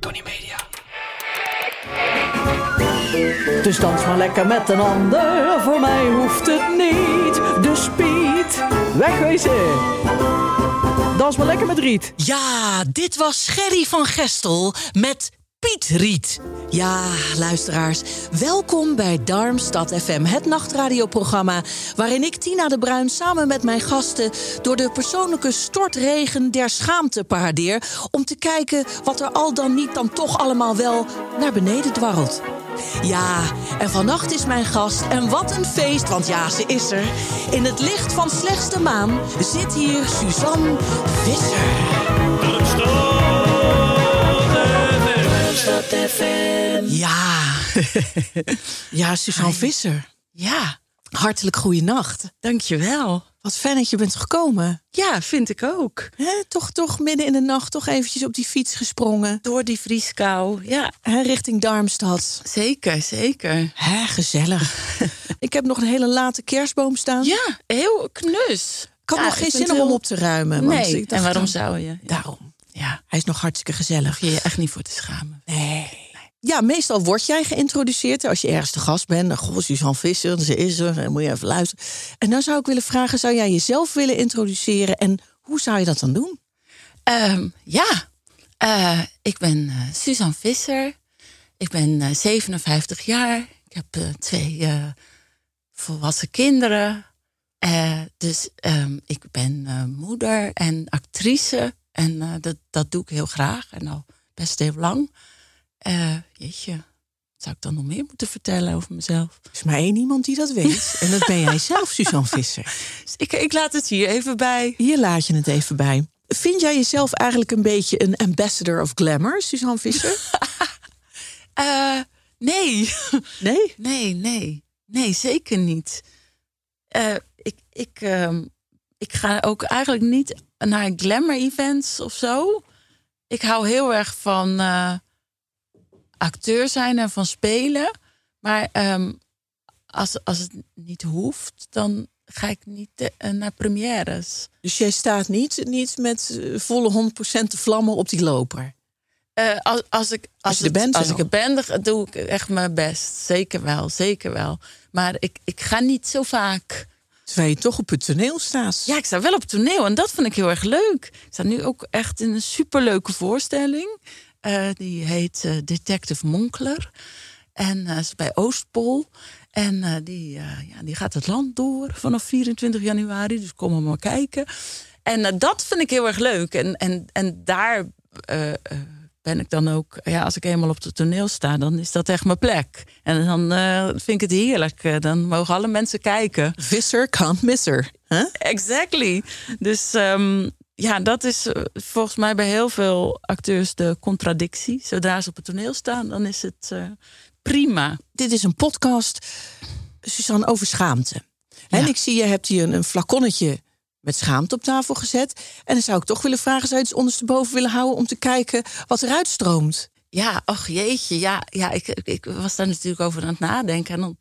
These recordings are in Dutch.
Tony Media. Dus dans maar lekker met een ander, voor mij hoeft het niet. De speed, wegwezen. Dans maar lekker met Riet. Ja, dit was Gerry van Gestel met Piet Riet. Ja, luisteraars, welkom bij Darmstad FM, het nachtradioprogramma... waarin ik, Tina de Bruin, samen met mijn gasten... door de persoonlijke stortregen der schaamte paradeer... om te kijken wat er al dan niet dan toch allemaal wel naar beneden dwarrelt. Ja, en vannacht is mijn gast. En wat een feest, want ja, ze is er. In het licht van slechtste maan zit hier Suzanne Visser. Ja, ja, Suzanne Visser. Ja, hartelijk goede nacht. Dankjewel. Wat fijn dat je bent gekomen. Ja, vind ik ook. Toch, toch midden in de nacht toch eventjes op die fiets gesprongen. Door die vrieskou. Ja, richting Darmstad. zeker, zeker. Hè, gezellig. ik heb nog een hele late kerstboom staan. Ja, heel knus. Ik had Ja, nog geen ik zin om hem op te ruimen. want Nee, ik dacht, en waarom dan- zou je? Ja. Daarom. Ja, Hij is nog hartstikke gezellig. je je echt niet voor te schamen. Nee. Ja, meestal word jij geïntroduceerd als je ergens te gast bent. Dan, Goh, Suzanne Visser, ze is er, dan moet je even luisteren. En dan zou ik willen vragen, zou jij jezelf willen introduceren? En hoe zou je dat dan doen? Ehm, ja, Eh, ik ben eh, Suzanne Visser. Ik ben eh, 57 jaar. Ik heb twee volwassen kinderen. Dus ehm, ik ben moeder en actrice. En eh, dat, dat doe ik heel graag. En al best heel lang. Eh, jeetje, wat zou ik dan nog meer moeten vertellen over mezelf? Er is maar één iemand die dat weet. En dat ben jij zelf, Suzanne Visser. Dus ik, ik laat het hier even bij. Hier laat je het even bij. Vind jij jezelf eigenlijk een beetje een ambassador of glamour, Suzanne Visser? Eh, nee. Nee? Nee, nee. Nee, zeker niet. Ik, ik, ehm, ik ga ook eigenlijk niet naar glamour events of zo. Ik hou heel erg van eh, acteur zijn en van spelen. Maar ehm, als, als het niet hoeft, dan ga ik niet eh, naar premières. Dus jij staat niet, niet met eh, volle 100% de vlammen op die loper? Als, als, ik, als, er het- bent als ik er ben, dan doe ik echt mijn best. Zeker wel, zeker wel. Maar ik, ik ga niet zo vaak. Terwijl je toch op het toneel staat. Ja, ik sta wel op toneel en dat vind ik heel erg leuk. Ik sta nu ook echt in een superleuke voorstelling. Eh, die heet eh, Detective Monkler. En eh, is bij Oostpol. En die, ja, die gaat het land door vanaf 24 januari. Dus kom maar kijken. En dat vind ik heel erg leuk. En, en, en daar ben ik dan ook... Ja, als ik eenmaal op het toneel sta, dan is dat echt mijn plek. En dan eh, vind ik het heerlijk. Eh, dan mogen alle mensen kijken. Visser can't miss her. Huh? Exactly. Dus ehm, ja, dat is eh, volgens mij bij heel veel acteurs de contradictie. Zodra ze op het toneel staan, dan is het prima. Dit is een podcast, Suzanne, over schaamte. En ik zie, je hebt hier een, een flaconnetje met schaamte op tafel gezet. En dan zou ik toch willen vragen, zou je het ondersteboven willen houden... om te kijken wat eruit stroomt? Ja, ach jeetje. Ja, ja ik, ik was daar natuurlijk over aan het nadenken. En dan,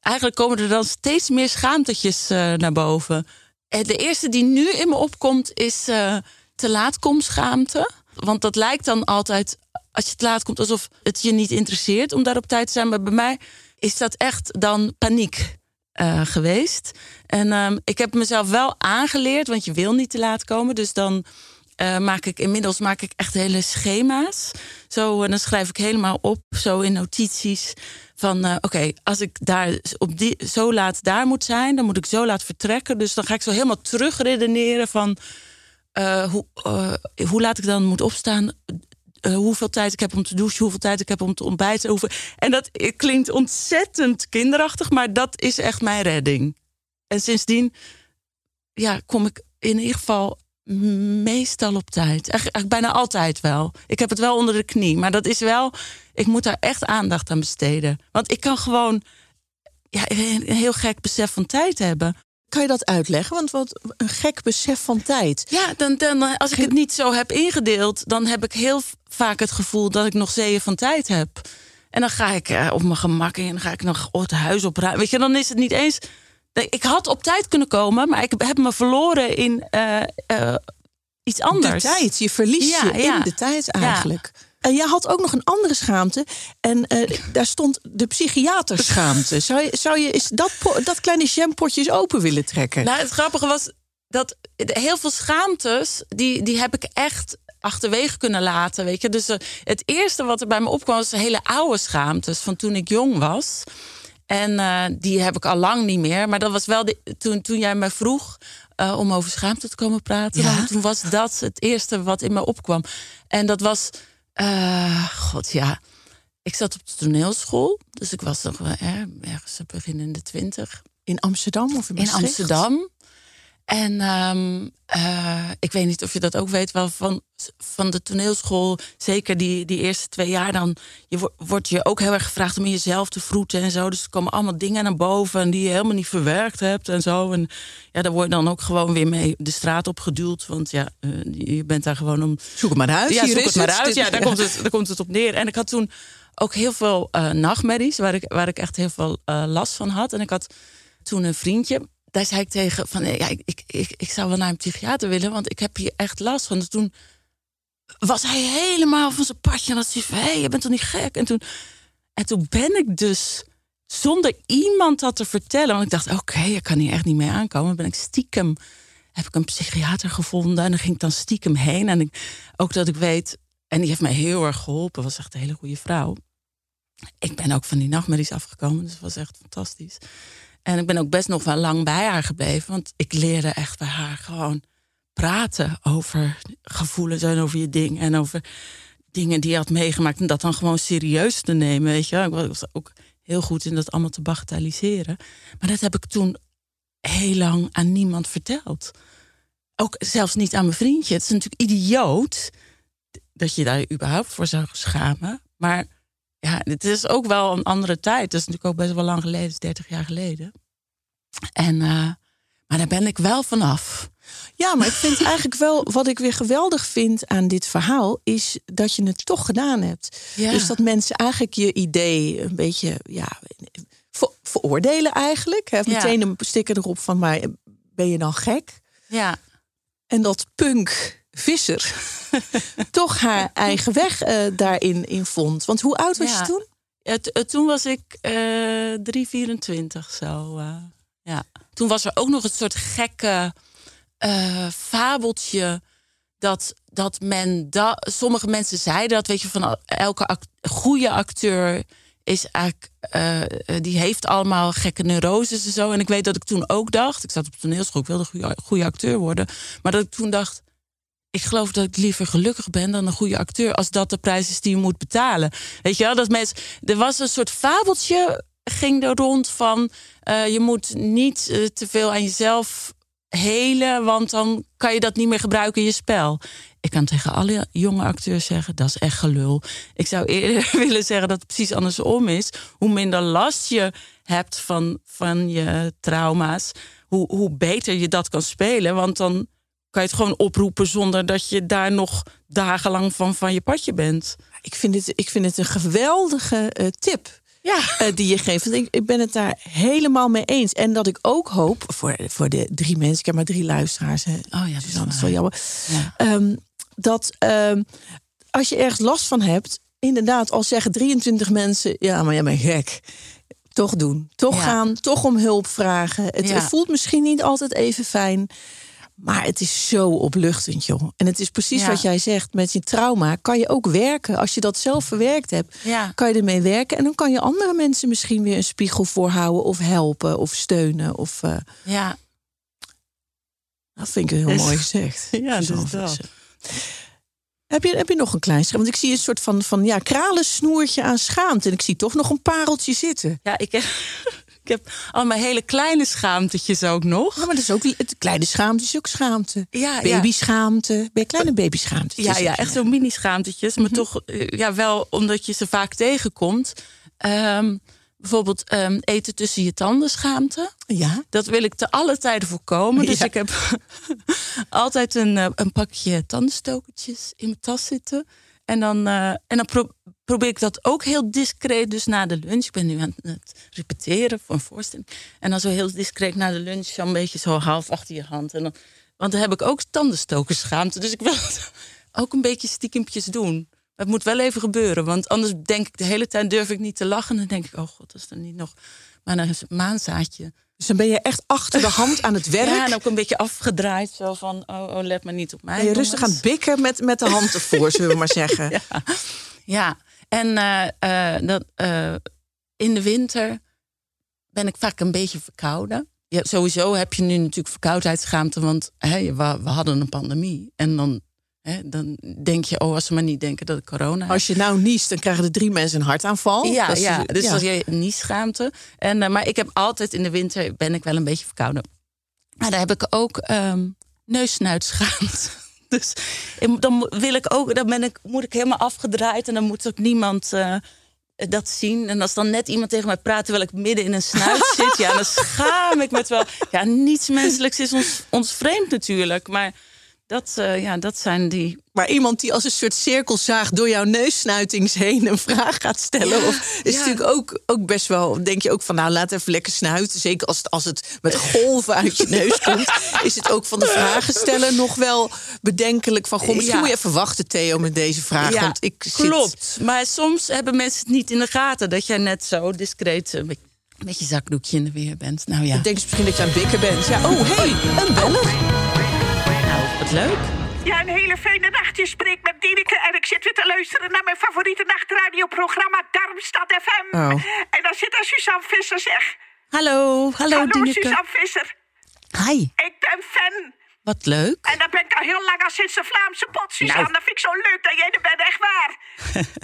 eigenlijk komen er dan steeds meer schaamtetjes eh, naar boven. En de eerste die nu in me opkomt is eh, te laat kom schaamte. Want dat lijkt dan altijd, als je te laat komt, alsof het je niet interesseert om daar op tijd te zijn. Maar bij mij is dat echt dan paniek eh, geweest. En ehm, ik heb mezelf wel aangeleerd, want je wil niet te laat komen. Dus dan eh, maak ik inmiddels maak ik echt hele schema's. Zo, en dan schrijf ik helemaal op, zo in notities. Van eh, oké, als ik daar op die, zo laat daar moet zijn, dan moet ik zo laat vertrekken. Dus dan ga ik zo helemaal terugredeneren van hoe, hoe laat ik dan moet opstaan. Eh, hoeveel tijd ik heb om te douchen, hoeveel tijd ik heb om te ontbijten. En dat klinkt ontzettend kinderachtig, maar dat is echt mijn redding. En sindsdien ja, kom ik in ieder geval meestal op tijd. Eigenlijk bijna altijd wel. Ik heb het wel onder de knie, maar dat is wel. Ik moet daar echt aandacht aan besteden. Want ik kan gewoon ja, een heel gek besef van tijd hebben. Kan je dat uitleggen? Want wat een gek besef van tijd. Ja, dan, dan, als ik het niet zo heb ingedeeld, dan heb ik heel vaak het gevoel dat ik nog zeeën van tijd heb. En dan ga ik uh, op mijn gemak in en dan ga ik nog het huis opruimen. Weet je, dan is het niet eens. Ik had op tijd kunnen komen, maar ik heb me verloren in uh, uh, iets anders. De tijd, je verliest je in de tijd eigenlijk. En jij had ook nog een andere schaamte. En uh, daar stond de psychiaterschaamte. Zou je, zou je eens dat, dat kleine jampotje eens open willen trekken? Nou, het grappige was dat heel veel schaamtes, die, die heb ik echt achterwege kunnen laten. Weet je? Dus uh, het eerste wat er bij me opkwam was hele oude schaamtes van toen ik jong was. En uh, die heb ik al lang niet meer. Maar dat was wel de, toen, toen jij me vroeg uh, om over schaamte te komen praten. Ja? Toen was dat het eerste wat in me opkwam. En dat was uh, God, ja. Ik zat op de toneelschool. Dus ik was nog eh, ergens begin in de twintig. In Amsterdam of in In Amsterdam. En um, uh, ik weet niet of je dat ook weet, wel van, van de toneelschool, zeker die, die eerste twee jaar, dan je, wordt je ook heel erg gevraagd om in jezelf te vroeten en zo. Dus er komen allemaal dingen naar boven die je helemaal niet verwerkt hebt en zo. En ja, daar word je dan ook gewoon weer mee de straat op geduwd. Want ja, uh, je bent daar gewoon om. Zoek het maar uit. Ja, zoek het maar uit. Ja, daar, Komt het, daar komt het op neer. En ik had toen ook heel veel uh, nachtmerries, waar ik, waar ik echt heel veel last van had. En ik had toen een vriendje daar zei ik tegen van ja, ik, ik, ik, ik zou wel naar een psychiater willen, want ik heb hier echt last van. Dus toen was hij helemaal van zijn padje en had hij van hé, hey, je bent toch niet gek? En toen, en toen ben ik dus zonder iemand dat te vertellen, want ik dacht oké, ik kan hier echt niet mee aankomen, ben ik stiekem heb ik een psychiater gevonden en dan ging ik dan stiekem heen en ook dat ik weet en die heeft mij heel erg geholpen, was echt een hele goede vrouw. Ik ben ook van die nachtmerries afgekomen, dus het was echt fantastisch. En ik ben ook best nog wel lang bij haar gebleven. Want ik leerde echt bij haar gewoon praten over gevoelens en over je ding. En over dingen die je had meegemaakt. En dat dan gewoon serieus te nemen. Weet je, ik was ook heel goed in dat allemaal te bagatelliseren. Maar dat heb ik toen heel lang aan niemand verteld. Ook zelfs niet aan mijn vriendje. Het is natuurlijk idioot dat je daar überhaupt voor zou schamen. Maar ja, het is ook wel een andere tijd. Het is natuurlijk ook best wel lang geleden, is 30 jaar geleden. En, uh, maar daar ben ik wel vanaf. Ja, maar ik vind eigenlijk wel, wat ik weer geweldig vind aan dit verhaal, is dat je het toch gedaan hebt. Ja. Dus dat mensen eigenlijk je idee een beetje ja, ver, veroordelen eigenlijk. Hè? Meteen een sticker erop van, maar ben je dan gek? Ja. En dat punk visser toch haar eigen weg uh, daarin in vond. Want hoe oud was ja. je toen? Het, het, toen was ik uh, 3,24 zo. Uh, ja. Toen was er ook nog een soort gekke fabeltje. Dat, dat men dat. Sommige mensen zeiden dat, weet je, van elke act, goede acteur is eigenlijk. Uh, die heeft allemaal gekke neuroses en zo. En ik weet dat ik toen ook dacht. Ik zat op toneelschool, ik wilde goede, goede acteur worden. Maar dat ik toen dacht ik geloof dat ik liever gelukkig ben dan een goede acteur. Als dat de prijs is die je moet betalen. Weet je wel, dat mensen. Er was een soort fabeltje. Ging er rond van. Uh, je moet niet uh, te veel aan jezelf helen. Want dan kan je dat niet meer gebruiken in je spel. Ik kan tegen alle jonge acteurs zeggen: dat is echt gelul. Ik zou eerder willen zeggen dat het precies andersom is. Hoe minder last je hebt van, van je trauma's, hoe, hoe beter je dat kan spelen. Want dan kan je het gewoon oproepen zonder dat je daar nog dagenlang van, van je padje bent. Ik vind het, ik vind het een geweldige uh, tip. Ja. Uh, die je geeft. Ik, ik ben het daar helemaal mee eens. En dat ik ook hoop, voor, voor de drie mensen, ik heb maar drie luisteraars. Hè. Oh ja, dat is, dat is wel jammer. Ja. Um, dat um, als je ergens last van hebt, inderdaad, al zeggen 23 mensen, ja, maar jij bent gek. Toch doen. Toch ja. gaan. Toch om hulp vragen. Het, het voelt misschien niet altijd even fijn. Maar het is zo opluchtend, joh. En het is precies ja. wat jij zegt. Met je trauma kan je ook werken. Als je dat zelf verwerkt hebt, ja. kan je ermee werken. En dan kan je andere mensen misschien weer een spiegel voorhouden. Of helpen, of steunen. Of, uh... Ja. Dat vind ik heel is... mooi gezegd. Ja, dat is wel. Heb je, heb je nog een klein scherm? Want ik zie een soort van, van ja, kralensnoertje aan schaamte. En ik zie toch nog een pareltje zitten. Ja, ik heb, Ik heb allemaal hele kleine schaamtetjes ook nog. Ja, maar dat is ook het kleine schaamte is ook schaamte. Ja, babyschaamte. Je kleine babyschaamte? Ja, ja, echt zo'n mini-schaamtetjes. Maar toch eh, ja, wel omdat je ze vaak tegenkomt. Ehm, bijvoorbeeld ehm, eten tussen je tanden schaamte. Ja. Dat wil ik te alle tijden voorkomen. Dus Ja. ik heb altijd een, eh, een pakje tandenstokertjes in mijn tas zitten. En dan, eh, en dan pro- probeer ik dat ook heel discreet. Dus na de lunch. Ik ben nu aan het repeteren voor een voorstelling. En dan zo heel discreet na de lunch. Zo een beetje zo half achter je hand. En dan, want dan heb ik ook tandenstokerschaamte. Dus ik wil ook een beetje stiekempjes doen. Het moet wel even gebeuren. Want anders denk ik de hele tijd durf ik niet te lachen. Dan denk ik, oh god, is er niet nog... Maar dan het maanzaadje. Dus dan ben je echt achter de hand aan het werk. Ja, en ook een beetje afgedraaid. Zo van, oh, oh let maar niet op mij. Ben je rustig aan het bikken met, met de hand ervoor, zullen we maar zeggen. Ja, ja. en eh, dat, eh, in de winter ben ik vaak een beetje verkouden. Ja, sowieso heb je nu natuurlijk verkoudheidsschaamte, want hè, we, we hadden een pandemie. En dan, dan denk je, oh, als ze maar niet denken dat ik corona heb. Als je nou niest, dan krijgen de drie mensen een hartaanval. Ja, Dat is- ja, dus ja. als je niet schaamte. En, eh, maar ik heb altijd in de winter ben ik wel een beetje verkouden. Maar daar heb ik ook neussnuitschaamte. Dus dan wil ik ook, dan ben ik, moet ik helemaal afgedraaid en dan moet ook niemand eh, dat zien. En als dan net iemand tegen mij praat terwijl ik midden in een snuit zit, ja, dan schaam ik me het wel. Ja, niets menselijks is ons, ons vreemd natuurlijk, maar dat, eh, ja, dat zijn die Maar iemand die als een soort cirkelzaag door jouw neussnuitings heen een vraag gaat stellen. Ja, of, is ja. natuurlijk ook, ook best wel, denk je ook van nou laat even lekker snuiten. Zeker als het, als het met golven uit je neus komt. Is het ook van de vragen stellen nog wel bedenkelijk van goh, misschien Ja. moet je even wachten Theo met deze vraag. Ja, want ik zit- klopt. Maar soms hebben mensen het niet in de gaten dat jij net zo discreet eh, met, je zakdoekje in de weer bent. Nou ja, Dan denken ze misschien dat je aan het bikken bent. Ja, oh hey, een beller. Wat leuk. Ja, een hele fijne nacht. Je spreekt met Dieneke en ik zit weer te luisteren naar mijn favoriete nachtradioprogramma Darmstad FM. Oh. En daar zit daar Suzanne Visser, zeg. Hallo, hallo, Hallo, Dineke. Suzanne Visser. Hi, Ik ben fan. wat leuk. En dat ben ik al heel lang al sinds de Vlaamse pot, Suzanne. Nou. Dat vind ik zo leuk dat jij er bent, echt waar.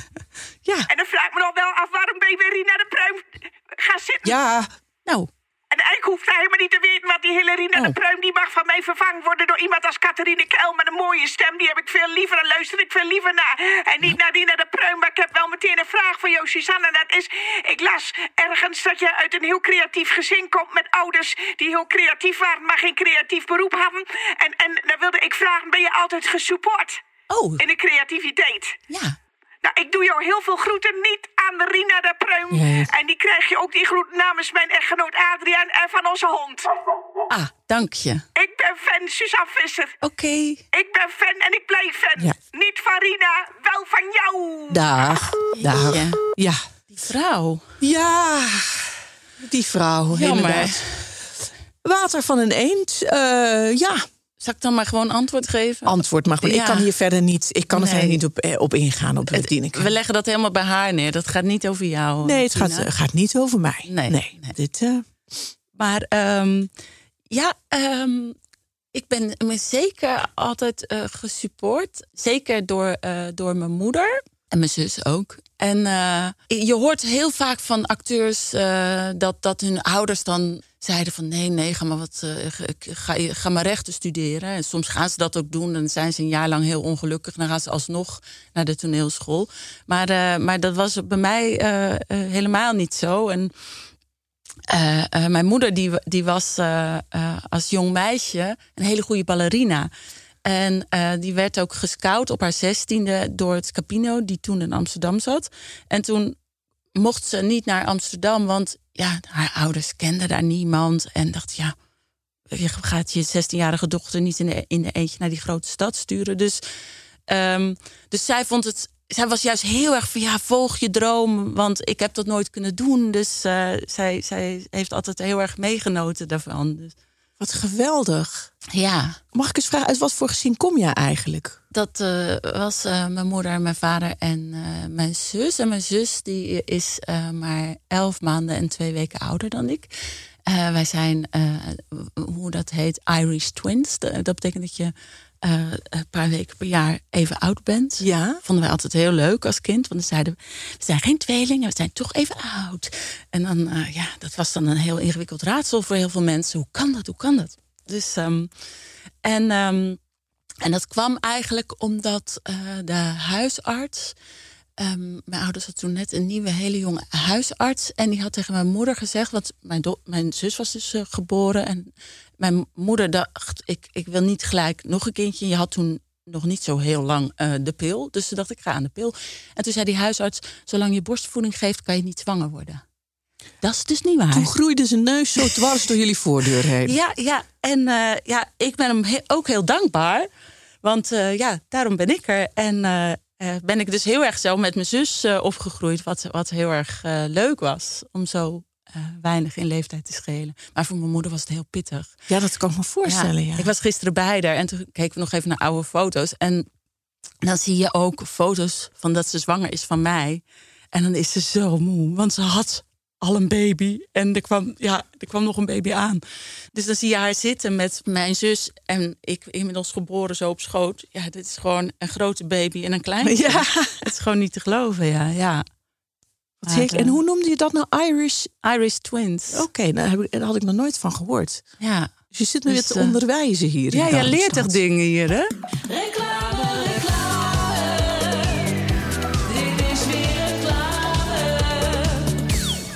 Ja, En dan vraag ik me nog wel af waarom ben je weer hier naar de pruim gaan zitten. Ja, nou, En eigenlijk hoeft hij helemaal niet te weten, want die hele Rina Oh. de Pruim die mag van mij vervangen worden door iemand als Catharine Kuil met een mooie stem. Die heb ik veel liever en luister ik veel liever naar. En niet naar Rina de Pruim, maar ik heb wel meteen een vraag voor jou, Suzanne. En dat is, ik las ergens dat je uit een heel creatief gezin komt met ouders die heel creatief waren, maar geen creatief beroep hadden. En, en dan wilde ik vragen, ben je altijd gesupport oh, in de creativiteit? ja. Nou, ik doe jou heel veel groeten, niet aan de Rina de Pruim. En die krijg je ook die groet namens mijn echtgenoot Adriaan en van onze hond. Ah, dank je. Ik ben fan, Suzanne Visser. Oké, Ik ben fan en ik blijf fan. Ja. Niet van Rina, wel van jou. dag, dag. Ja. Ja, die vrouw. ja, die vrouw, Jammer. inderdaad. Water van een eend, eh, ja. Zal ik dan maar gewoon antwoord geven? Antwoord maar gewoon. Ja. Ik kan hier verder niet, ik kan het er niet op, eh, op ingaan, op het. We leggen dat helemaal bij haar neer. Dat gaat niet over jou. Nee, het gaat, gaat niet over mij. Nee, nee. nee. Dit, eh, Maar ehm, ja, ehm, ik ben me zeker altijd eh, gesupport. Zeker door, door mijn moeder en mijn zus ook. En eh, je hoort heel vaak van acteurs eh, dat, dat hun ouders dan zeiden van nee, nee, ga maar, wat, eh, ga- ga, maar rechten studeren. En soms gaan ze dat ook doen en zijn ze een jaar lang heel ongelukkig. Dan gaan ze alsnog naar de toneelschool. Maar, maar dat was bij mij helemaal niet zo. En mijn moeder die, die was als jong meisje een hele goede ballerina. En eh, die werd ook gescout op haar zestiende door het Capino, die toen in Amsterdam zat. En toen mocht ze niet naar Amsterdam, want ja, haar ouders kenden daar niemand. En dacht, ja, je gaat je 16-jarige dochter niet in de, in de eentje naar die grote stad sturen. Dus, ehm, dus zij vond het. Zij was juist heel erg van ja, volg je droom. Want ik heb dat nooit kunnen doen. Dus eh, zij, zij heeft altijd heel erg meegenoten daarvan. Dus, wat geweldig. ja, Mag ik eens vragen, uit wat voor gezin kom jij eigenlijk? dat eh, was eh, mijn moeder, mijn vader en eh, mijn zus. En mijn zus die is maar elf maanden en twee weken ouder dan ik. Wij zijn, hoe dat heet, Irish twins. Dat betekent dat je eh, een paar weken per jaar even oud bent. Ja. Vonden wij altijd heel leuk als kind. Want dan zeiden we, we zijn geen tweelingen, we zijn toch even oud. En dan, eh, ja, dat was dan een heel ingewikkeld raadsel voor heel veel mensen. Hoe kan dat, hoe kan dat? Dus, ehm, en, ehm, en dat kwam eigenlijk omdat eh, de huisarts... ehm, mijn ouders hadden toen net een nieuwe, hele jonge huisarts. En die had tegen mijn moeder gezegd... want mijn, mijn zus was dus geboren. En mijn moeder dacht, ik, ik wil niet gelijk nog een kindje. Je had toen nog niet zo heel lang eh, de pil. Dus ze dacht, ik ga aan de pil. En toen zei die huisarts... zolang je borstvoeding geeft, kan je niet zwanger worden. Dat is dus niet waar. Toen groeide zijn neus zo dwars door jullie voordeur heen. Ja, ja en eh, ja, ik ben hem he- ook heel dankbaar. Want eh, ja, daarom ben ik er. En ben ik dus heel erg zo met mijn zus opgegroeid. Wat, wat heel erg leuk was. Om zo eh, weinig in leeftijd te schelen. Maar voor mijn moeder was het heel pittig. Ja, dat kan ik me voorstellen. Ja. Ik was gisteren bij haar en toen keken we nog even naar oude foto's. En dan zie je ook foto's van dat ze zwanger is van mij. En dan is ze zo moe, want ze had al een baby. En er kwam, ja, er kwam nog een baby aan. Dus dan zie je haar zitten met mijn zus en ik inmiddels geboren zo op schoot. Ja, dit is gewoon een grote baby en een klein. Ja. Het is gewoon niet te geloven, ja. ja. Wat zeg ik? En hoe noemde je dat nou? Irish? Irish twins. Oké, ik- daar had ik nog nooit van gehoord. Ja. Dus je zit me Dus, weer te eh, onderwijzen hier. Ja, je leert toch Darmstadt. dingen hier, hè?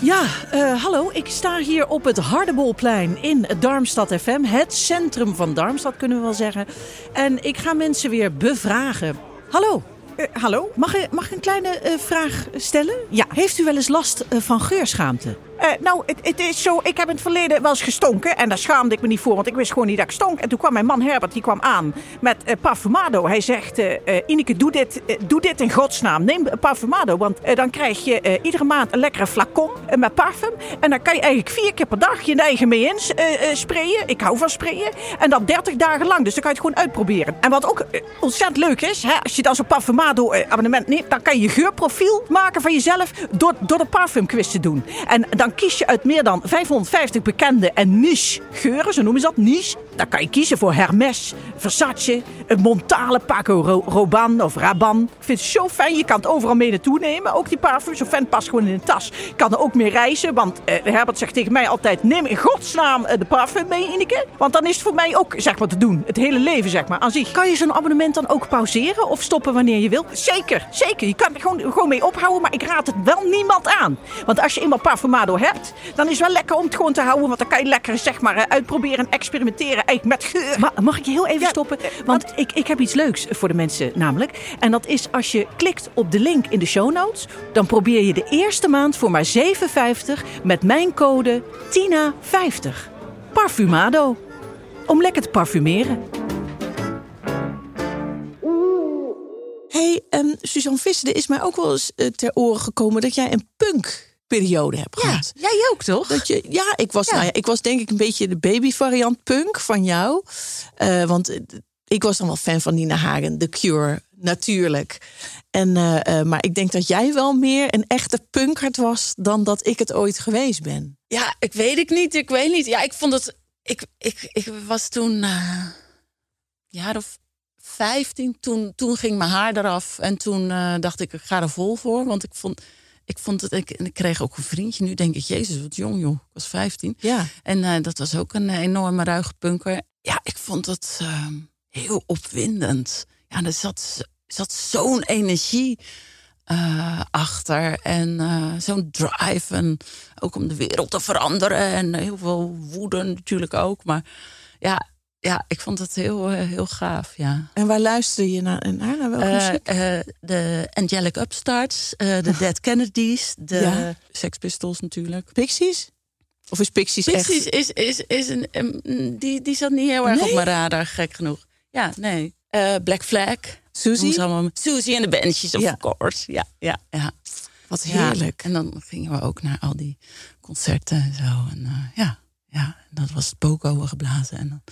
Ja, eh, hallo. Ik sta hier op het Hardebolplein in Darmstad FM. Het centrum van Darmstad, kunnen we wel zeggen. En ik ga mensen weer bevragen. Hallo. Eh, hallo. Mag, ik- mag ik een kleine eh, vraag stellen? Ja. Heeft u wel eens last eh, van geurschaamte? Nou, het, het is zo, ik heb in het verleden wel eens gestonken. En daar schaamde ik me niet voor, want ik wist gewoon niet dat ik stonk. En toen kwam mijn man Herbert, die kwam aan met Parfumado. Hij zegt, eh, Ineke, doe dit, doe dit in godsnaam. Neem Parfumado, want dan krijg je iedere maand een lekkere flacon met parfum. En dan kan je eigenlijk vier keer per dag je eigen mee in sprayen. Ik hou van sprayen. En dat 30 dagen lang, dus dan kan je het gewoon uitproberen. En wat ook ontzettend leuk is, hè, als je dan zo'n Parfumado eh, abonnement neemt... dan kan je geurprofiel maken van jezelf door, door de parfumquiz te doen. En dan kies je uit meer dan 550 bekende en niche geuren, zo noemen ze dat, niche. Dan kan je kiezen voor Hermes, Versace, Montale, Paco Ro- Rabanne of Rabanne. Ik vind het zo fijn, je kan het overal mee naartoe nemen. Ook die parfum, zo'n fan past gewoon in een tas. Kan er ook mee reizen, want eh, Herbert zegt tegen mij altijd... neem in godsnaam eh, de parfum mee, Ineke. Want dan is het voor mij ook, zeg maar, te doen. Het hele leven, zeg maar, aan zich. Kan je zo'n abonnement dan ook pauzeren of stoppen wanneer je wil? Zeker, zeker. Je kan er gewoon, gewoon mee ophouden, maar ik raad het wel niemand aan. Want als je eenmaal Parfumado hebt, dan is het wel lekker om het gewoon te houden. Want dan kan je lekker zeg maar, eh, uitproberen en experimenteren eigenlijk met geur. Ma- mag ik je heel even Ja, stoppen? eh, Want ik, ik heb iets leuks voor de mensen namelijk. En dat is als je klikt op de link in de show notes... dan probeer je de eerste maand voor maar 7,50 met mijn code TINA50. Parfumado. Om lekker te parfumeren. Hey, ehm, Suzanne Visser, er is mij ook wel eens eh, ter oren gekomen dat jij een punkperiode hebt Ja, gehad. jij ook toch? Dat je, ja, ik was, Ja. Nou ja, ik was denk ik een beetje de baby variant punk van jou. Eh, want eh, ik was dan wel fan van Nina Hagen, The Cure, natuurlijk. En, maar ik denk dat jij wel meer een echte punkert was dan dat ik het ooit geweest ben. Ja, ik weet het niet. Ik weet niet. Ja, ik vond het. Ik, ik, ik was toen. jaar of 15. Toen, toen ging mijn haar eraf. En toen eh, dacht ik, ik ga er vol voor. Want ik vond. Ik vond het. Ik, en ik kreeg ook een vriendje. Nu denk ik, Jezus, wat jong, joh. Ik was 15. Ja. En eh, dat was ook een enorme ruige punker. Ja, ik vond het eh, heel opwindend. Ja, er zat, zat zo'n energie eh, achter. En eh, zo'n drive. En ook om de wereld te veranderen. En heel veel woede natuurlijk ook. Maar ja, ja ik vond het heel, eh, heel gaaf, ja. En waar luisterde je naar? Naar, naar welke Eh, muziek? eh, de Angelic Upstarts, de Dead Kennedys, de Ja. Sex Pistols natuurlijk. Pixies? Of is Pixies, Pixies echt... is, is, is een, een- die, die zat niet heel erg Nee? op mijn radar, gek genoeg. Ja, nee. Black Flag. Ze allemaal- en de Banshees, of Ja. course. Ja, ja, ja. Wat Ja, heerlijk. En dan gingen we ook naar al die concerten en zo. En ja, ja, en dat was het geblazen. En dan,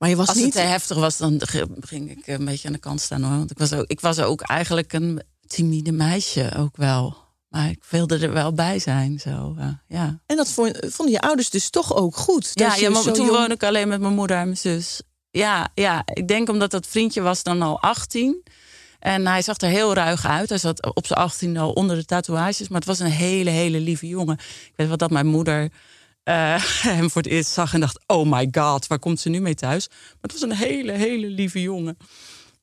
Maar je was als niet... het te heftig was, dan ging ik een beetje aan de kant staan hoor. Want ik was ook, ik was ook eigenlijk een timide meisje ook wel. Maar ik wilde er wel bij zijn. Zo, ja. En dat vond- vonden je ouders dus toch ook goed? Ja, ja, maar toen jong- woonde ik alleen met mijn moeder en mijn zus. Ja, ja, ik denk omdat dat vriendje was dan al 18. En hij zag er heel ruig uit. Hij zat op zijn 18 al onder de tatoeages. Maar het was een hele, hele lieve jongen. Ik weet wel dat mijn moeder eh, hem voor het eerst zag en dacht... oh my god, waar komt ze nu mee thuis? Maar het was een hele, hele lieve jongen.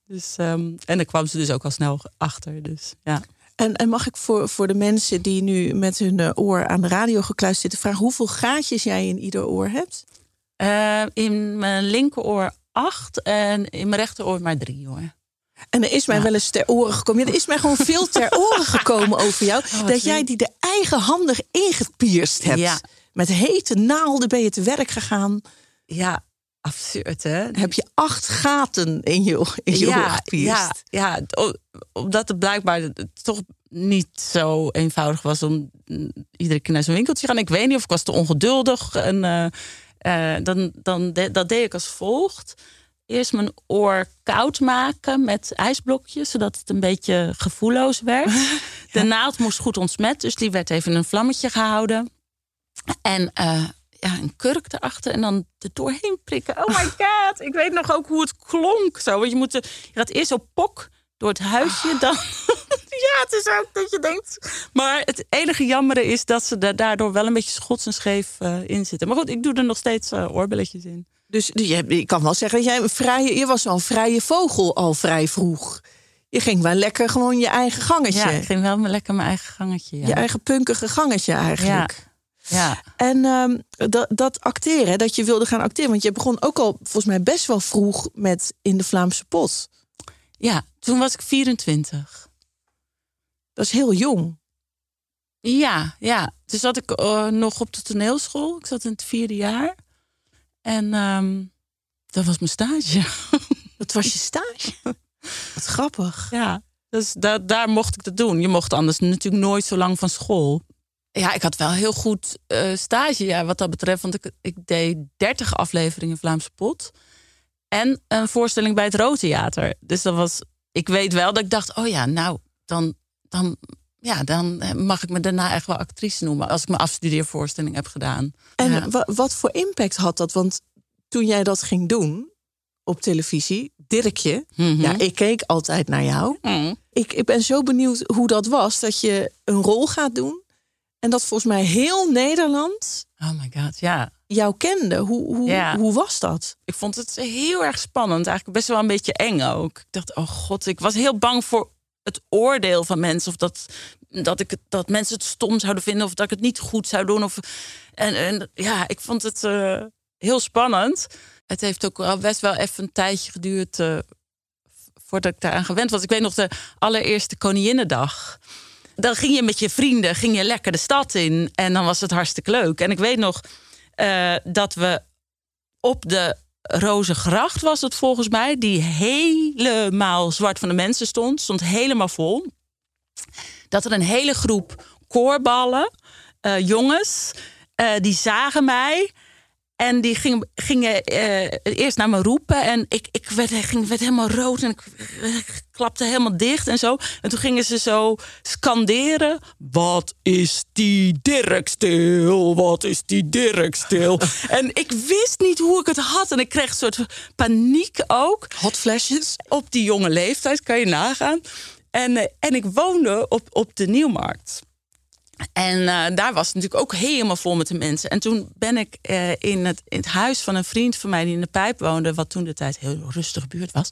Dus, ehm, en daar kwam ze dus ook al snel achter. Dus, ja. En, en mag ik voor, voor de mensen die nu met hun eh, oor aan de radio gekluisterd zitten vragen hoeveel gaatjes jij in ieder oor hebt? Eh, in mijn linkeroor acht en in mijn rechteroor maar drie hoor. En er is mij wel eens ter oren gekomen. Ja, er is mij gewoon veel ter oren gekomen over jou. dat jij die de eigenhandig ingepierst hebt. Ja. Met hete naalden ben je te werk gegaan. Ja, absurd hè? Heb je acht gaten in je, in je ja, gepierst. ja, ja, omdat het blijkbaar toch niet zo eenvoudig was om mm, iedere keer naar zo'n winkeltje te gaan. Ik weet niet of ik was te ongeduldig. En, eh, eh, dan, dan de- dat deed ik als volgt. Eerst mijn oor koud maken met ijsblokjes, zodat het een beetje gevoelloos werd. De naald moest goed ontsmet, dus die werd even in een vlammetje gehouden. En eh, ja, een kurk erachter en dan er doorheen prikken. Oh my god, ik weet nog ook hoe het klonk. Zo. Want je, moet, je gaat eerst zo pok door het huisje. Dan, ja, het is ook dat je denkt. Maar het enige jammere is dat ze er daardoor wel een beetje schots en scheef eh, in zitten. Maar goed, ik doe er nog steeds eh, oorbelletjes in. Dus je, je kan wel zeggen dat jij een vrije, je was wel een vrije vogel al vrij vroeg. Je ging wel lekker gewoon je eigen gangetje. Ja, ik ging wel lekker mijn eigen gangetje. Ja. Je eigen punkige gangetje eigenlijk. ja. En ehm, dat, dat acteren, dat je wilde gaan acteren. Want je begon ook al volgens mij best wel vroeg met in de Vlaamse pot. ja, toen was ik 24. Dat is heel jong. Ja, ja. Toen zat ik eh, nog op de toneelschool. Ik zat in het vierde jaar. En ehm, dat was mijn stage. Dat was je stage. Wat grappig. Ja, dus da daar mocht ik dat doen. Je mocht anders natuurlijk nooit zo lang van school. Ja, ik had wel heel goed eh, stage ja, wat dat betreft. Want ik, ik deed 30 afleveringen Vlaamse Pot. En een voorstelling bij het Rood Theater. Dus dat was. Ik weet wel dat ik dacht: oh ja, nou, dan, dan, ja, dan eh, mag ik me daarna echt wel actrice noemen. Als ik mijn afstudeervoorstelling heb gedaan. En Ja. wat voor impact had dat? Want toen jij dat ging doen op televisie, Dirkje, Mhm. ja, ik keek altijd naar jou. Mm. Ik, ik ben zo benieuwd hoe dat was, dat je een rol gaat doen. En dat volgens mij heel Nederland Oh my god, ja. jou kende. Hoe, hoe, Ja. hoe was dat? Ik vond het heel erg spannend. Eigenlijk best wel een beetje eng ook. Ik dacht, oh god, ik was heel bang voor het oordeel van mensen. Of dat, dat, ik het, dat mensen het stom zouden vinden. Of dat ik het niet goed zou doen. Of, en, en ja, ik vond het eh, heel spannend. Het heeft ook wel best wel even een tijdje geduurd... eh, voordat ik daaraan gewend was. Ik weet nog de allereerste Koninginnedag. Dan ging je met je vrienden ging je lekker de stad in. En dan was het hartstikke leuk. En ik weet nog eh, dat we op de Rozengracht was het volgens mij, die helemaal zwart van de mensen stond, stond helemaal vol. Dat er een hele groep koorballen, eh, jongens, eh, die zagen mij. En die gingen, gingen eh, eerst naar me roepen. En ik, ik werd, ging, werd helemaal rood en ik, ik klapte helemaal dicht en zo. En toen gingen ze zo scanderen. Wat is die Dirk stil? Wat is die Dirk stil? en ik wist niet hoe ik het had. En ik kreeg een soort paniek ook. Hot flashes? Op die jonge leeftijd, kan je nagaan. En, eh, en ik woonde op, op de Nieuwmarkt. En eh, daar was het natuurlijk ook helemaal vol met de mensen. En toen ben ik eh, in, het, in het huis van een vriend van mij die in de pijp woonde, wat toen de tijd heel rustig buurt was,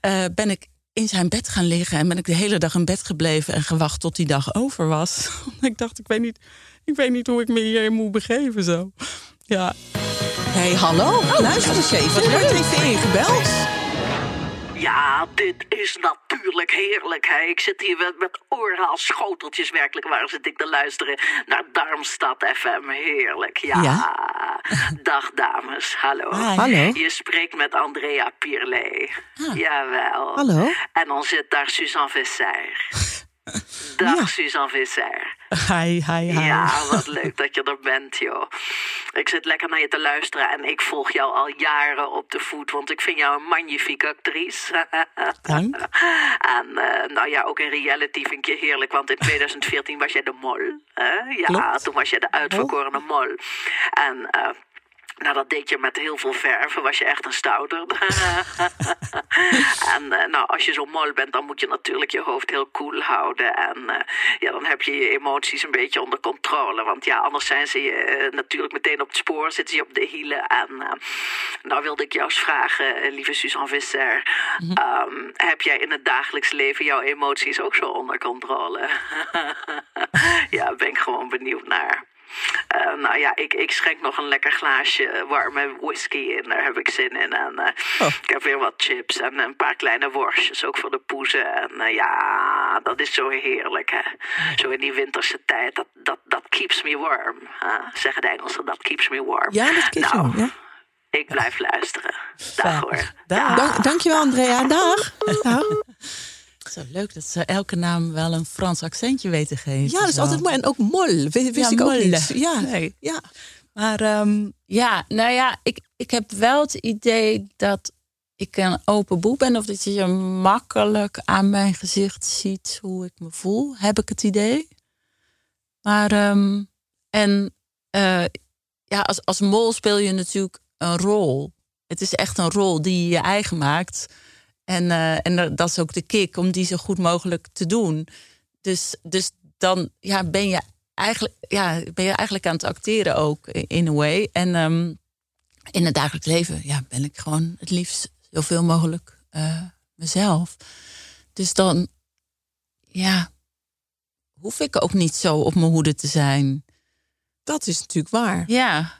eh, ben ik in zijn bed gaan liggen en ben ik de hele dag in bed gebleven en gewacht tot die dag over was. ik dacht, ik weet niet, ik weet niet hoe ik me hierin moet begeven zo. Ja, Hé, hey, hallo. Luister eens even. Er wordt even ingebeld. Ja, dit is natuurlijk heerlijk. Hè? Ik zit hier met, met oren als schoteltjes werkelijk. Waar zit ik te luisteren naar Darmstad FM? Heerlijk, ja. Ja. Dag dames, hallo. Hi. Hallo. Je spreekt met Andrea Pierlet. Jawel. Hallo. En dan zit daar Suzanne Visser. Dag Suzanne Visser. Hi, hi, hi. Ja, wat leuk dat je er bent, joh. Ik zit lekker naar je te luisteren en ik volg jou al jaren op de voet, want ik vind jou een magnifieke actrice. Dank. En eh, nou ja, ook in reality vind ik je heerlijk, want in 2014 was jij de mol. Hè? Ja, Klopt. toen was jij de uitverkorene mol. En eh, Nou, dat deed je met heel veel verven, was je echt een stouter. en eh, nou, als je zo mol bent, dan moet je natuurlijk je hoofd heel koel cool houden. En eh, ja, dan heb je je emoties een beetje onder controle. Want ja, anders zijn ze je eh, natuurlijk meteen op het spoor, zitten ze op de hielen. En nou wilde ik jou eens vragen, lieve Suzanne Visser. Mhm. Ehm, heb jij in het dagelijks leven jouw emoties ook zo onder controle? ja, ben ik gewoon benieuwd naar. Uh, nou ja, ik, ik schenk nog een lekker glaasje warme whisky in. Daar heb ik zin in. En uh, oh. ik heb weer wat chips en een paar kleine worstjes, ook voor de poezen. En uh, ja, dat is zo heerlijk, hè. Zo in die winterse tijd, dat, dat, dat keeps me warm. zeggen de Engelsen, dat keeps me warm. Ja, dat keeps nou, me ja. Ik blijf luisteren. Dag hoor. Dag. Dank, dankjewel, Andrea. Dag. Dag. Zo leuk dat ze elke naam wel een Frans accentje weten te geven. Ja, dat is altijd mooi. En ook mol, wist, wist ik ook niet. Ja, nee. ja. Maar um, ja, nou ja, ik, ik heb wel het idee dat ik een open boek ben. Of dat je makkelijk aan mijn gezicht ziet hoe ik me voel. Heb ik het idee. Maar, um, en uh, ja, als, als mol speel je natuurlijk een rol. Het is echt een rol die je je eigen maakt. En, uh, en dat is ook de kick om die zo goed mogelijk te doen. Dus, dus dan ja, ben, je eigenlijk, ja, ben je eigenlijk aan het acteren ook, in a way. En um, in het dagelijks leven ja, ben ik gewoon het liefst zoveel mogelijk uh, mezelf. Dus dan, ja, hoef ik ook niet zo op mijn hoede te zijn. Dat is natuurlijk waar. Ja.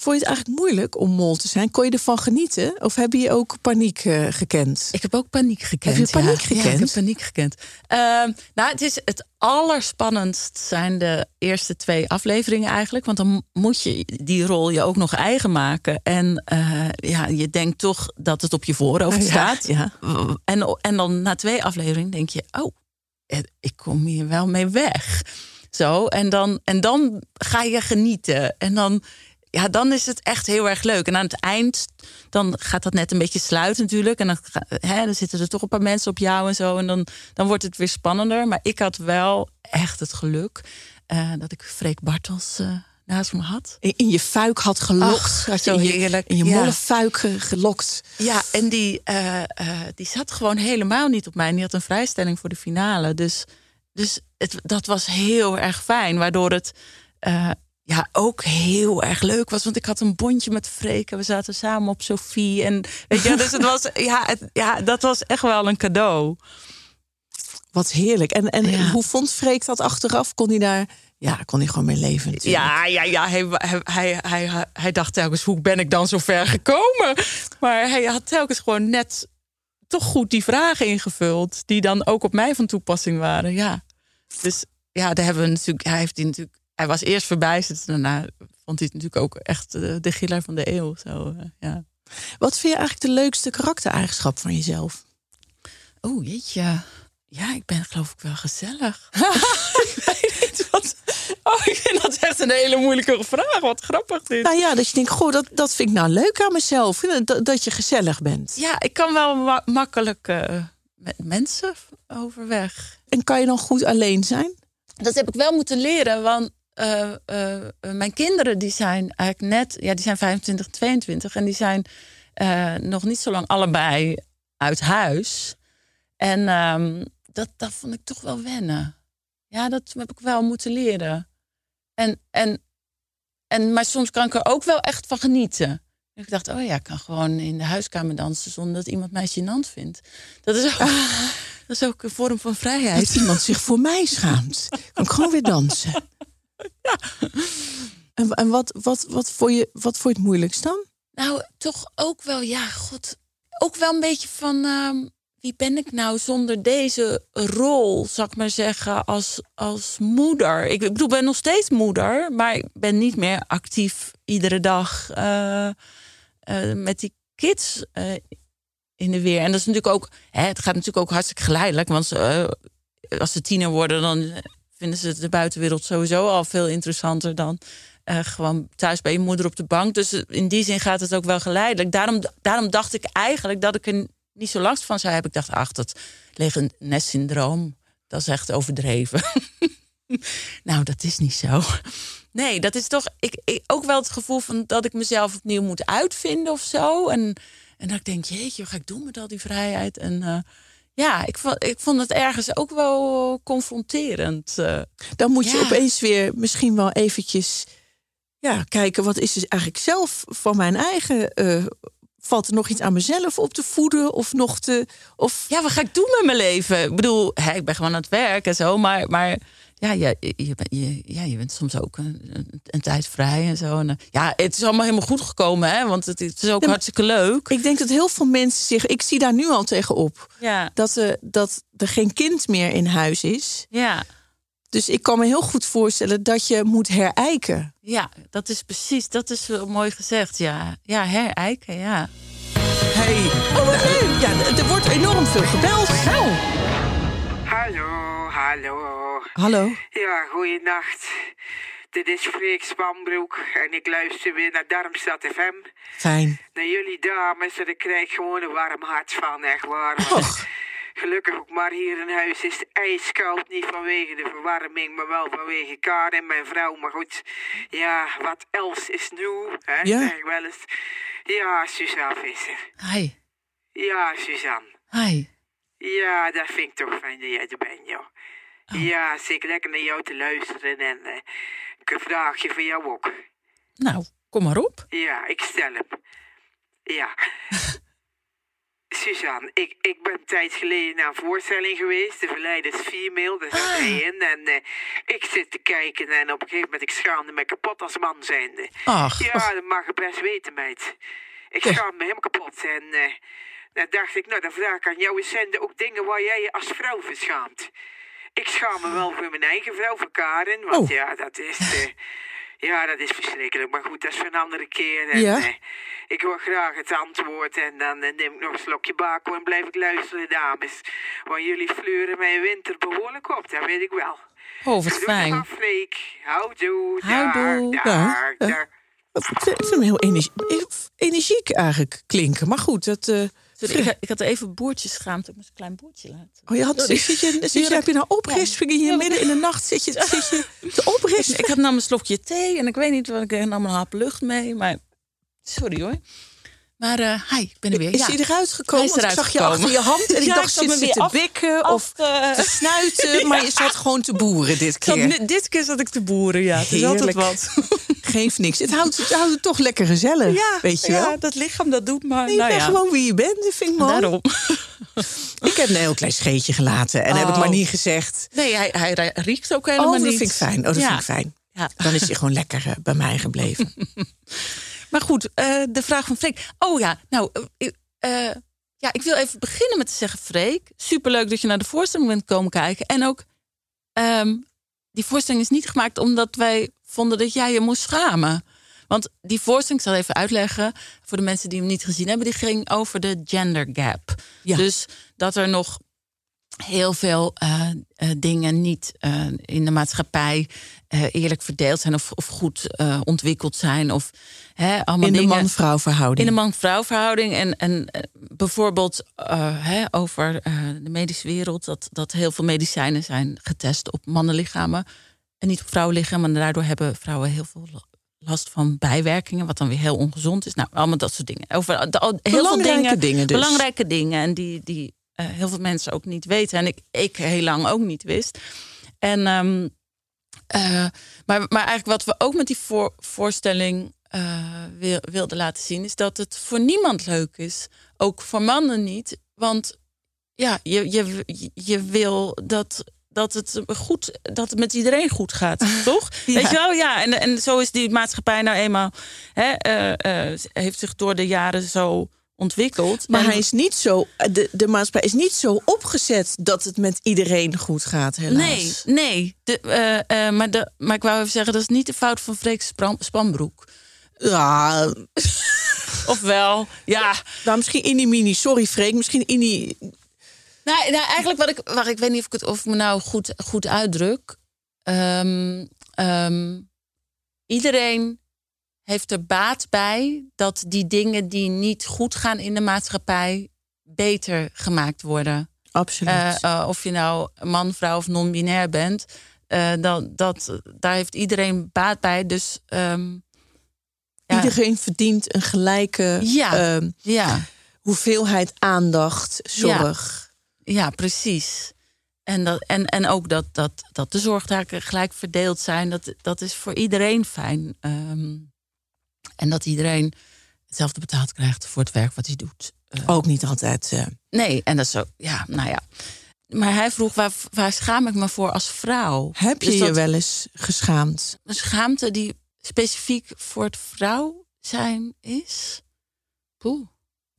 Vond je het eigenlijk moeilijk om mol te zijn? Kon je ervan genieten? Of heb je ook paniek uh, gekend? Ik heb ook paniek gekend. Heb je paniek gekend? Ja, ik heb paniek gekend. Uh, nou, het is het allerspannendst zijn de eerste twee afleveringen eigenlijk. Want dan moet je die rol je ook nog eigen maken. En uh, ja, je denkt toch dat het op je voorhoofd staat. Ja. En, en dan na twee afleveringen denk je... oh, ik kom hier wel mee weg. Zo, en dan, en dan ga je genieten. En dan ja, dan is het echt heel erg leuk. En aan het eind, dan gaat dat net een beetje sluiten natuurlijk. En dan, hè, dan zitten er toch een paar mensen op jou en zo. En dan, dan wordt het weer spannender. Maar ik had wel echt het geluk uh, dat ik Freek Bartels uh, naast me had. In, je fuik had gelokt. Ach, had je, heerlijk. In je, molle fuik gelokt. Ja, en die, uh, die zat gewoon helemaal niet op mij. die had een vrijstelling voor de finale. Dus, dus het, dat was heel erg fijn. Waardoor het ja, ook heel erg leuk was. Want ik had een bondje met Freken. We zaten samen op Sophie. En weet je, dus het was, ja, het, ja, dat was echt wel een cadeau. Wat heerlijk. En, en hoe vond Freek dat achteraf? Kon hij daar. Ja, kon hij gewoon mee leven. Natuurlijk. Ja, ja, ja. Hij, hij, hij, hij, dacht telkens: hoe ben ik dan zo ver gekomen? Maar hij had telkens gewoon net toch goed die vragen ingevuld. Die dan ook op mij van toepassing waren. Ja. Dus ja, daar hebben we natuurlijk. Hij heeft die natuurlijk hij was eerst verbijsterd. Daarna vond hij het natuurlijk ook echt de, de giller van de eeuw. Zo, uh, ja. Wat vind je eigenlijk de leukste karaktereigenschap van jezelf? Oh, jeetje. Ja, ik ben geloof ik wel gezellig. ik weet niet wat. Oh, ik vind dat echt een hele moeilijke vraag. Wat grappig dit. Nou ja, dat je denkt, goh, dat, dat vind ik nou leuk aan mezelf. Dat, dat je gezellig bent. Ja, ik kan wel makkelijk uh, met mensen overweg. En kan je dan goed alleen zijn? Dat heb ik wel moeten leren, want uh, uh, mijn kinderen die zijn eigenlijk net, ja, die zijn 25, 22 en die zijn uh, nog niet zo lang allebei uit huis. En um, dat, dat vond ik toch wel wennen. Ja, dat heb ik wel moeten leren. En, en, en, maar soms kan ik er ook wel echt van genieten. Ik dacht, oh ja, ik kan gewoon in de huiskamer dansen zonder dat iemand mij gênant vindt. Dat is ook, dat is ook een vorm van vrijheid. Dat iemand zich voor mij schaamt. Kan ik gewoon weer dansen. En, en wat, wat, wat, vond je, wat vond het moeilijkst dan? Nou, toch ook wel, ja, god. Ook wel een beetje van ehm, wie ben ik nou zonder deze rol, zal ik maar zeggen, als, als moeder. Ik, bedoel, ben nog steeds moeder, maar ik ben niet meer actief iedere dag eh, eh, met die kids eh, in de weer. En dat is natuurlijk ook, hè, het gaat natuurlijk ook hartstikke geleidelijk, want als ze tiener worden, dan vinden ze de buitenwereld sowieso al veel interessanter dan uh, gewoon thuis bij je moeder op de bank. Dus in die zin gaat het ook wel geleidelijk. Daarom, daarom dacht ik eigenlijk dat ik er niet zo last van zou hebben. Ik dacht, ach, dat nestsyndroom, dat is echt overdreven. nou, dat is niet zo. Nee, dat is toch ik, ik, ook wel het gevoel van dat ik mezelf opnieuw moet uitvinden of zo. En, en dat ik denk, jeetje, wat ga ik doen met al die vrijheid? En uh, ja, ik vond, ik vond het ergens ook wel confronterend. Uh, Dan moet je ja. opeens weer misschien wel eventjes ja, kijken, wat is dus eigenlijk zelf van mijn eigen. Uh, valt er nog iets aan mezelf op te voeden? Of nog te. Of... Ja, wat ga ik doen met mijn leven? Ik bedoel, hè, ik ben gewoon aan het werk en zo, maar. maar ja, je, je, je, ja, je bent soms ook een, een, een tijd vrij en zo. En, uh, ja, het is allemaal helemaal goed gekomen, hè? Want het, het is ook Ja, hartstikke leuk. Ik denk dat heel veel mensen zich. Ik zie daar nu al tegenop. Ja, Dat, er dat er geen kind meer in huis is. ja, Dus ik kan me heel goed voorstellen dat je moet herijken. ja, dat is precies, dat is wel mooi gezegd. Ja, ja herijken, ja. Hey. Oh, wat leuk. Ja, er wordt enorm veel gebeld. Nou. Hallo, hallo. Hallo. Ja, goeienacht. Dit is Freek Spanbroek en ik luister weer naar Darmstad FM. Fijn. Naar jullie dames en ik krijg gewoon een warm hart van, echt waar. Och. Gelukkig ook maar hier in huis is het ijskoud. Niet vanwege de verwarming, maar wel vanwege Karin, mijn vrouw. Maar goed, ja, wat else is nieuw, hè? Ja. Zeg ik wel eens. Ja, Suzanne Visser. Hi, Ja, Suzanne. hi. Ja, dat vind ik toch fijn dat jij er bent, joh. Oh. Ja, zeker lekker naar jou te luisteren en eh, ik heb een vraagje voor jou ook. Nou, kom maar op. Ja, ik stel hem. Ja. Suzanne, ik, ik ben een tijd geleden naar een voorstelling geweest. De Verleiders Female, daar zat hij in. En eh, ik zit te kijken en op een gegeven moment, ik schaamde me kapot als man zijnde. Ach. Ja, dat mag je best weten, meid. Ik schaamde me helemaal kapot. En eh dan dacht ik, nou, dan vraag ik aan jou eens zenden ook dingen waar jij je als vrouw verschaamt. Ik schaam me wel voor mijn eigen vrouw, voor Karen. Want Oh. ja, dat is... eh, ja, dat is verschrikkelijk. Maar goed, dat is voor een andere keer. En, Ja. eh, ik hoor graag het antwoord. En dan eh, neem ik nog een slokje bako en blijf ik luisteren, dames. Want jullie fleuren mijn winter behoorlijk op, dat weet ik wel. Oh, wat het fijn. Freek. Houdoe. Houdoe. Ik vind hem heel energie- energiek eigenlijk klinken. Maar goed, dat. Sorry, ik, ik had even boertjes geschaamd. Ik moest een klein boertje laten. Oh, je had, zit je, zit je, heb je nou oprispingen hier midden in de nacht? Zit je, zit je te? Ik had nam een slokje thee en ik weet niet wat ik nam een hap lucht mee. Maar sorry hoor. Maar eh hi, ik ben er weer. Is ja. hij eruit gekomen? Hij is ik zag je gekomen. achter je hand en ik Ja, dacht, ik zit me weer te af- bikken af of te- te snuiten? Maar je zat gewoon te boeren dit keer. dit keer zat ik te boeren, ja. Het is altijd wat. Geeft niks. Het houdt, het houdt het toch lekker gezellig, Ja, weet je ja, wel? dat lichaam dat doet maar. Nee, je nou bent gewoon wie je bent, dat vind ik mooi. Daarom. Ik heb een heel klein scheetje gelaten en heb ik Oh. maar niet gezegd. Nee, hij, hij riekt ook Oh, helemaal dat niet. vind ik fijn. Oh, dat vind ik fijn. Ja. Dan is hij gewoon lekker eh, bij mij gebleven. Maar goed, eh, de vraag van Freek. Oh ja, nou, eh, eh, ja, ik wil even beginnen met te zeggen, Freek. Superleuk dat je naar de voorstelling bent komen kijken. En ook, ehm, die voorstelling is niet gemaakt omdat wij vonden dat jij je moest schamen. Want die voorstelling, ik zal even uitleggen voor de mensen die hem niet gezien hebben, die ging over de gender gap. Ja. Dus dat er nog heel veel eh, eh, dingen niet eh, in de maatschappij eerlijk verdeeld zijn of, of goed ontwikkeld zijn. Of hè, allemaal In de man-vrouw verhouding. in de man-vrouw verhouding. En, en bijvoorbeeld hè, over de medische wereld, dat, dat heel veel medicijnen zijn getest op mannenlichamen en niet op vrouwenlichamen. En daardoor hebben vrouwen heel veel last van bijwerkingen, wat dan weer heel ongezond is. Nou, allemaal dat soort dingen. Over de- heel veel Belangrijke dingen, dingen dus. Belangrijke dingen. En die, die heel veel mensen ook niet weten. En ik, ik heel lang ook niet wist. En, ehm, eh, maar, maar eigenlijk wat we ook met die voor, voorstelling eh, wil, wilden laten zien, is dat het voor niemand leuk is. Ook voor mannen niet. Want ja, je, je, je wil dat, dat, het goed, dat het met iedereen goed gaat, toch? Weet je wel? Ja, en, en zo is die maatschappij nou eenmaal, hè, eh, eh, heeft zich door de jaren zo ontwikkeld. Maar En- hij is niet zo, de, de maatschappij is niet zo opgezet dat het met iedereen goed gaat, helaas. Nee, nee. De, eh, eh, maar, de, maar ik wou even zeggen, dat is niet de fout van Freek Spanbroek. Ja, Ofwel, ja. nou, misschien in die mini. Sorry, Freek. Misschien in die. Nou, nou eigenlijk wat ik, waar ik weet niet of ik het of me nou goed, goed uitdruk. Ehm, ehm, iedereen heeft er baat bij dat die dingen die niet goed gaan in de maatschappij beter gemaakt worden. Absoluut. Eh, eh, of je nou man, vrouw of non-binair bent, eh, dat, dat, daar heeft iedereen baat bij. Dus ehm, ja, Iedereen verdient een gelijke Ja. ehm, ja, hoeveelheid aandacht, zorg. ja, precies. En, dat, en, en ook dat, dat, dat de zorgtaken gelijk verdeeld zijn, dat, dat is voor iedereen fijn. Ehm, en dat iedereen hetzelfde betaald krijgt voor het werk wat hij doet. Eh, Ook niet altijd. Nee, en dat is zo, ja, nou ja. Maar hij vroeg, waar, waar schaam ik me voor als vrouw? heb je Dus je wel eens geschaamd? een schaamte die specifiek voor het vrouw zijn is? Poeh.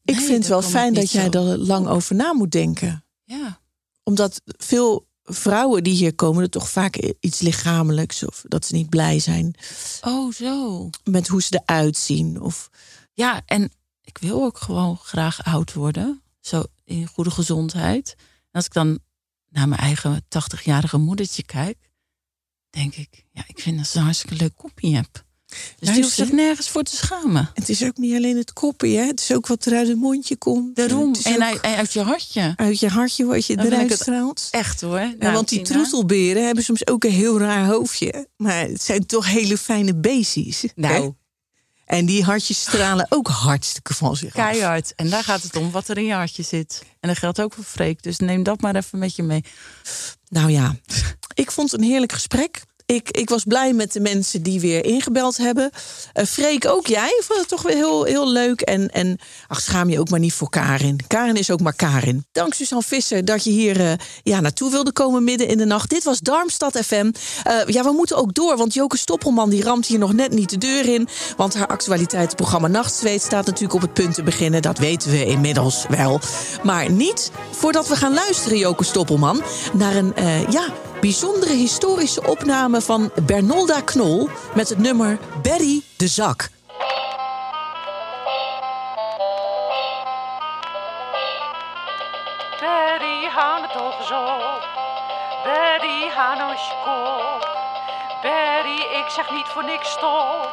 Ik Nee, vind het daar wel fijn dat jij zo. er lang over na moet denken. Ja, Omdat veel vrouwen die hier komen, er toch vaak iets lichamelijks of dat ze niet blij zijn oh zo. met hoe ze eruit zien. Of Ja, en ik wil ook gewoon graag oud worden. Zo in goede gezondheid. En als ik dan naar mijn eigen 80-jarige moedertje kijk, denk ik, ja, ik vind dat ze een hartstikke leuk kopje heb. Dus die hoeft Luister. zich nergens voor te schamen. het is ook niet alleen het koppie, hè? het is ook wat er uit het mondje komt. Daarom. En uit, en uit je hartje. uit je hartje wat je Dan eruit straalt. Echt hoor. Ja, Nou, want die troetelberen hebben soms ook een heel raar hoofdje. Maar het zijn toch hele fijne beestjes. hè? Nou, En die hartjes stralen ook hartstikke van zich af. keihard. En daar gaat het om wat er in je hartje zit. En dat geldt ook voor Freek. Dus neem dat maar even met je mee. Nou ja, ik vond het een heerlijk gesprek. Ik, ik was blij met de mensen die weer ingebeld hebben. Eh Freek, ook jij? Vond het toch weer heel, heel leuk. En, en ach, schaam je ook maar niet voor Karin. Karin is ook maar Karin. Dank Suzanne Visser dat je hier eh, ja, naartoe wilde komen midden in de nacht. Dit was Darmstad FM. Eh, ja, we moeten ook door, want Joke Stoppelman die ramt hier nog net niet de deur in. Want haar actualiteitsprogramma Nachtzweet staat natuurlijk op het punt te beginnen. Dat weten we inmiddels wel. Maar niet voordat we gaan luisteren, Joke Stoppelman, naar een ja, bijzondere historische opname van Bernolda Knol met het nummer Berry de Zak. Betty, hou het toch eens op. Betty, hou nou eens je kop. Betty, ik zeg niet voor niks stop.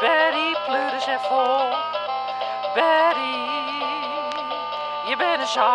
Betty, pleur eens even op. Betty, je bent een zak.